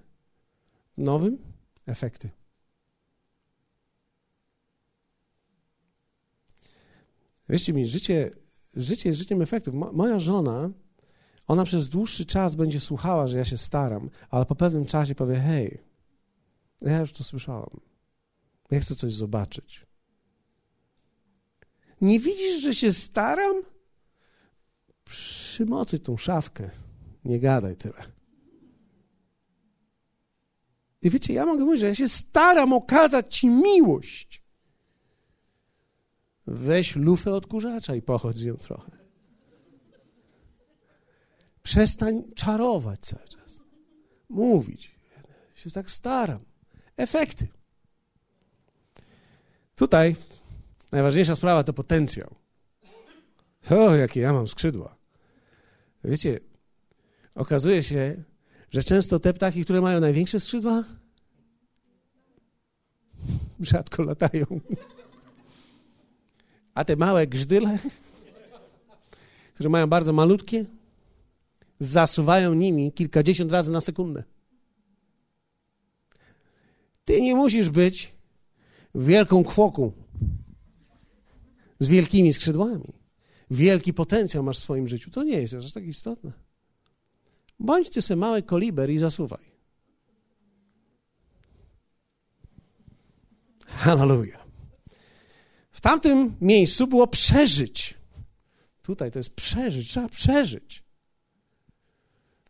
Speaker 1: W nowym efekty. Wierzcie mi, życie, życie jest życiem efektów. Moja żona, ona przez dłuższy czas będzie słuchała, że ja się staram, ale po pewnym czasie powie: Hej, ja już to słyszałam. Ja chcę coś zobaczyć. Nie widzisz, że się staram? Przymocuj tą szafkę. Nie gadaj tyle. I wiecie, ja mogę mówić, że ja się staram okazać Ci miłość. Weź lufę odkurzacza i pochodź z nią trochę. Przestań czarować cały czas. Mówić. Ja się tak staram. Efekty. Tutaj najważniejsza sprawa to potencjał. O, jakie ja mam skrzydła. Wiecie, okazuje się, że często te ptaki, które mają największe skrzydła, rzadko latają. A te małe grzdyle, które mają bardzo malutkie, zasuwają nimi kilkadziesiąt razy na sekundę. Ty nie musisz być wielką kwoką z wielkimi skrzydłami. Wielki potencjał masz w swoim życiu. To nie jest aż tak istotne. Bądźcie sobie mały koliber i zasuwaj. Hallelujah. W tamtym miejscu było przeżyć. Tutaj to jest przeżyć, trzeba przeżyć.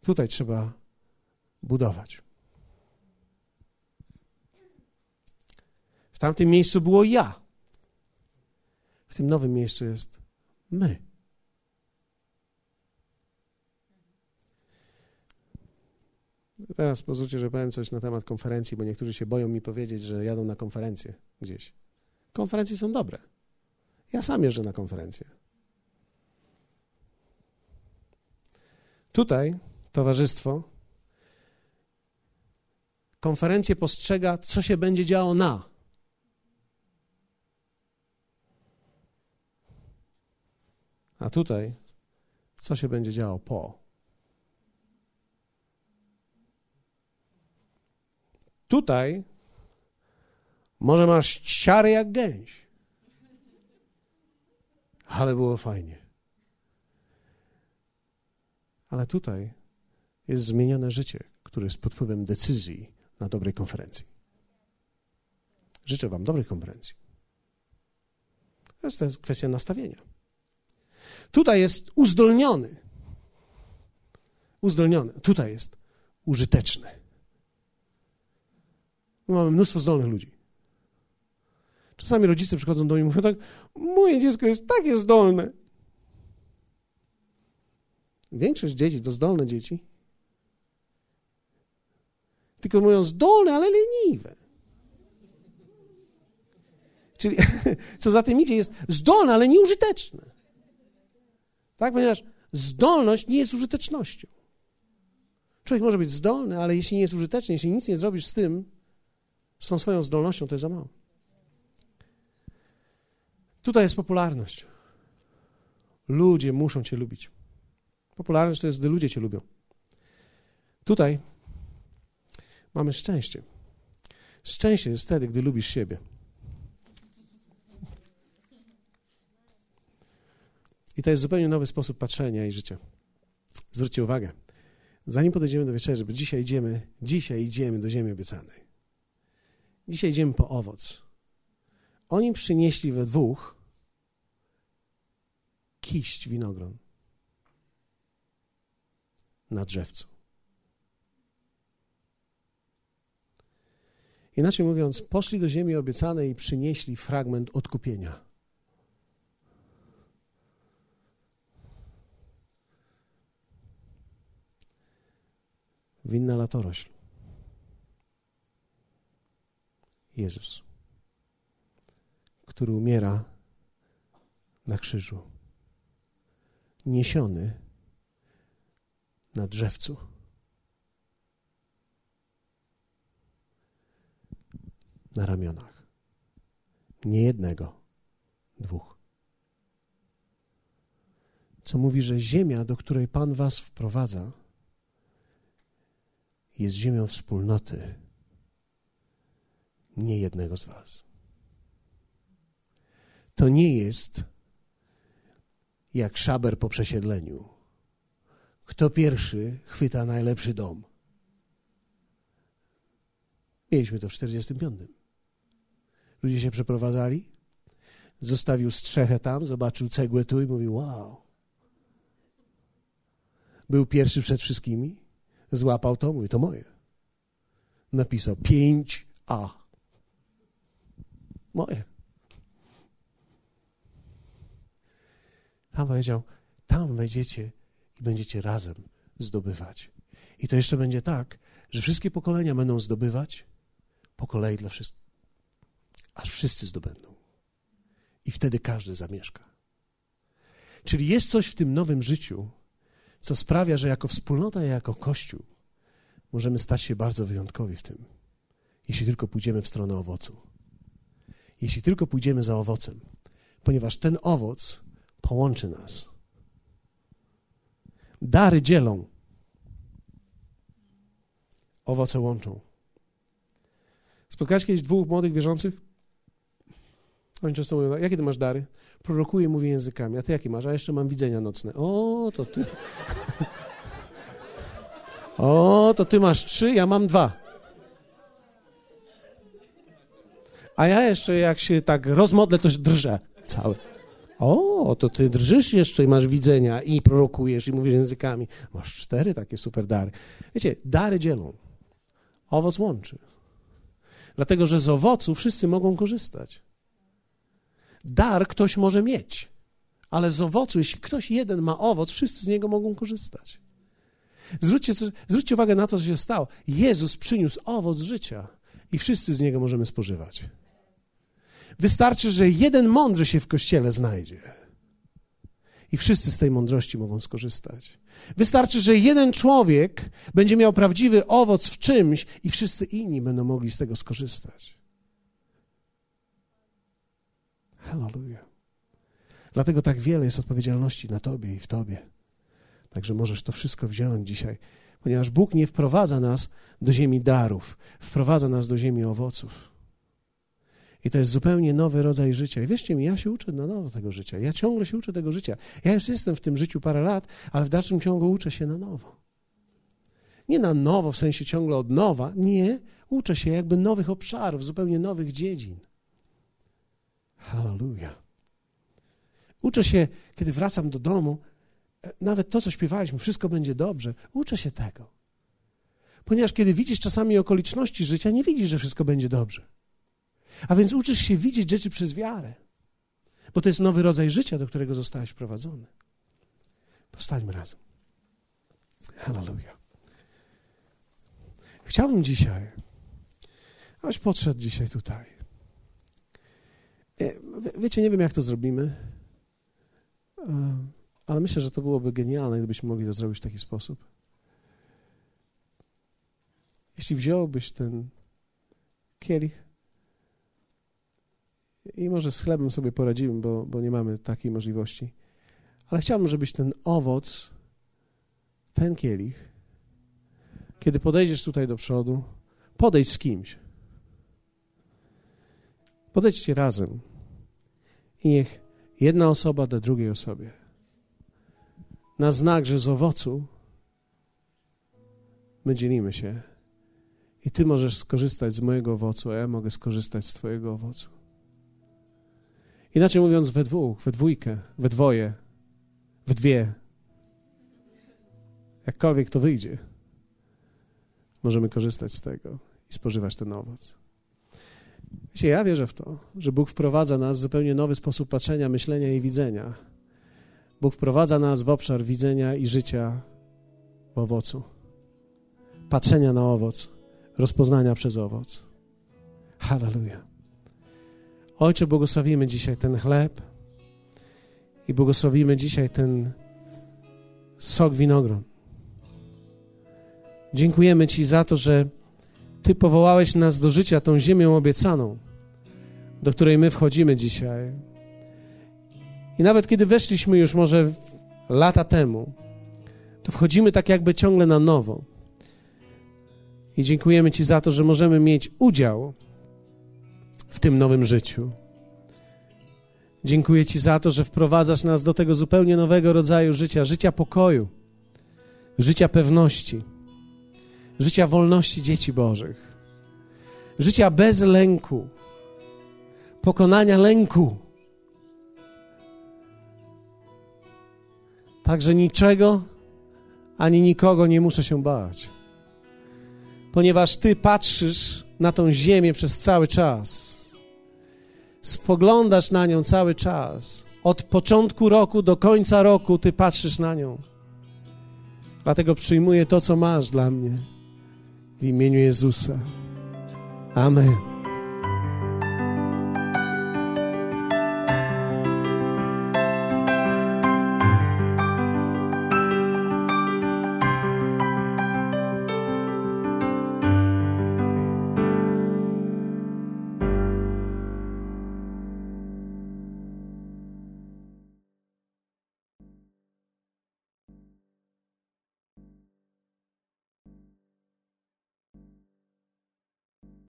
Speaker 1: Tutaj trzeba budować. W tamtym miejscu było ja. W tym nowym miejscu jest my. Teraz pozwólcie, że powiem coś na temat konferencji, bo niektórzy się boją mi powiedzieć, że jadą na konferencję gdzieś. Konferencje są dobre. Ja sam jeżdżę na konferencję. Tutaj towarzystwo konferencję postrzega, co się będzie działo na. A tutaj, co się będzie działo po. Tutaj może masz ciary jak gęś. Ale było fajnie. Ale tutaj jest zmienione życie, które jest pod wpływem decyzji na dobrej konferencji. Życzę Wam dobrej konferencji. To jest, kwestia nastawienia. Tutaj jest uzdolniony. Uzdolniony. Tutaj jest użyteczny. My mamy mnóstwo zdolnych ludzi. Czasami rodzice przychodzą do mnie i mówią tak, moje dziecko jest takie zdolne. Większość dzieci to zdolne dzieci. Tylko mówią zdolne, ale leniwe. Czyli co za tym idzie, jest zdolne, ale nieużyteczne. Tak, ponieważ zdolność nie jest użytecznością. Człowiek może być zdolny, ale jeśli nie jest użyteczny, jeśli nic nie zrobisz z tym, z tą swoją zdolnością, to jest za mało. Tutaj jest popularność. Ludzie muszą Cię lubić. Popularność to jest, gdy ludzie Cię lubią. Tutaj mamy szczęście. Szczęście jest wtedy, gdy lubisz siebie. I to jest zupełnie nowy sposób patrzenia i życia. Zwróćcie uwagę, zanim podejdziemy do wieczerzy, bo dzisiaj idziemy, dzisiaj idziemy do ziemi obiecanej. Dzisiaj idziemy po owoc. Oni przynieśli we dwóch kiść winogron na drzewcu. Inaczej mówiąc, poszli do ziemi obiecanej i przynieśli fragment odkupienia. Winna latorośl. Jezus, który umiera na krzyżu niesiony na drzewcu. Na ramionach. Nie jednego, dwóch. Co mówi, że ziemia, do której Pan Was wprowadza, jest ziemią wspólnoty, nie jednego z Was. To nie jest jak szaber po przesiedleniu. Kto pierwszy chwyta najlepszy dom? Mieliśmy to w 45. Ludzie się przeprowadzali. Zostawił strzechę tam, zobaczył cegłę tu i mówił: Wow. Był pierwszy przed wszystkimi, złapał to, mówi: To moje. Napisał 5A. Moje. Tam powiedział: Tam wejdziecie i będziecie razem zdobywać. I to jeszcze będzie tak, że wszystkie pokolenia będą zdobywać po kolei dla wszystkich, aż wszyscy zdobędą. I wtedy każdy zamieszka. Czyli jest coś w tym nowym życiu, co sprawia, że jako wspólnota i jako Kościół możemy stać się bardzo wyjątkowi w tym, jeśli tylko pójdziemy w stronę owocu. Jeśli tylko pójdziemy za owocem, ponieważ ten owoc połączy nas. Dary dzielą, owoce łączą. Spotkałeś kiedyś dwóch młodych wierzących? Oni często mówią, jakie ty masz dary? Prorokuję, mówię językami. A ty jakie masz? A jeszcze mam widzenia nocne. O, to ty... o, to ty masz trzy, ja mam dwa. A ja jeszcze, jak się tak rozmodlę, to się drżę cały. O, to ty drżysz jeszcze i masz widzenia i prorokujesz i mówisz językami. Masz cztery takie super dary. Wiecie, dary dzielą. Owoc łączy. Dlatego, że z owocu wszyscy mogą korzystać. Dar ktoś może mieć, ale z owocu, jeśli ktoś jeden ma owoc, wszyscy z niego mogą korzystać. Zwróćcie, zwróćcie uwagę na to, co się stało. Jezus przyniósł owoc życia i wszyscy z niego możemy spożywać. Wystarczy, że jeden mądry się w kościele znajdzie i wszyscy z tej mądrości mogą skorzystać. Wystarczy, że jeden człowiek będzie miał prawdziwy owoc w czymś i wszyscy inni będą mogli z tego skorzystać. Hallelujah. Dlatego tak wiele jest odpowiedzialności na Tobie i w Tobie. Także możesz to wszystko wziąć dzisiaj, ponieważ Bóg nie wprowadza nas do ziemi darów, wprowadza nas do ziemi owoców. I to jest zupełnie nowy rodzaj życia. I wierzcie mi, ja się uczę na nowo tego życia. Ja ciągle się uczę tego życia. Ja już jestem w tym życiu parę lat, ale w dalszym ciągu uczę się na nowo. Nie na nowo, w sensie ciągle od nowa. Nie, uczę się jakby nowych obszarów, zupełnie nowych dziedzin. Hallelujah. Uczę się, kiedy wracam do domu, e, nawet to, co śpiewaliśmy, wszystko będzie dobrze. Uczę się tego. Ponieważ kiedy widzisz czasami okoliczności życia, nie widzisz, że wszystko będzie dobrze. A więc uczysz się widzieć rzeczy przez wiarę, bo to jest nowy rodzaj życia, do którego zostałeś wprowadzony. Powstańmy razem. Hallelujah. Chciałbym dzisiaj, abyś podszedł dzisiaj tutaj. E, wiecie, nie wiem, jak to zrobimy, e, ale myślę, że to byłoby genialne, gdybyśmy mogli to zrobić w taki sposób. Jeśli wziąłbyś ten kielich i może z chlebem sobie poradzimy, bo, bo nie mamy takiej możliwości. Ale chciałbym, żebyś ten owoc, ten kielich, kiedy podejdziesz tutaj do przodu, podejdź z kimś. Podejdźcie razem i niech jedna osoba da drugiej osobie. Na znak, że z owocu my dzielimy się. I ty możesz skorzystać z mojego owocu, a ja mogę skorzystać z twojego owocu. Inaczej mówiąc, we dwóch, we dwójkę, we dwoje, w dwie. Jakkolwiek to wyjdzie, możemy korzystać z tego i spożywać ten owoc. Wiecie, ja wierzę w to, że Bóg wprowadza nas w zupełnie nowy sposób patrzenia, myślenia i widzenia. Bóg wprowadza nas w obszar widzenia i życia w owocu. Patrzenia na owoc, rozpoznania przez owoc. Hallelujah. Ojcze, błogosławimy dzisiaj ten chleb i błogosławimy dzisiaj ten sok winogron. Dziękujemy Ci za to, że Ty powołałeś nas do życia tą ziemią obiecaną, do której my wchodzimy dzisiaj. I nawet kiedy weszliśmy już może lata temu, to wchodzimy tak jakby ciągle na nowo. I dziękujemy Ci za to, że możemy mieć udział w tym nowym życiu. Dziękuję Ci za to, że wprowadzasz nas do tego zupełnie nowego rodzaju życia życia pokoju, życia pewności, życia wolności dzieci Bożych, życia bez lęku, pokonania lęku. Także niczego ani nikogo nie muszę się bać, ponieważ Ty patrzysz na tą ziemię przez cały czas. Spoglądasz na nią cały czas. Od początku roku do końca roku Ty patrzysz na nią. Dlatego przyjmuję to, co masz dla mnie w imieniu Jezusa. Amen.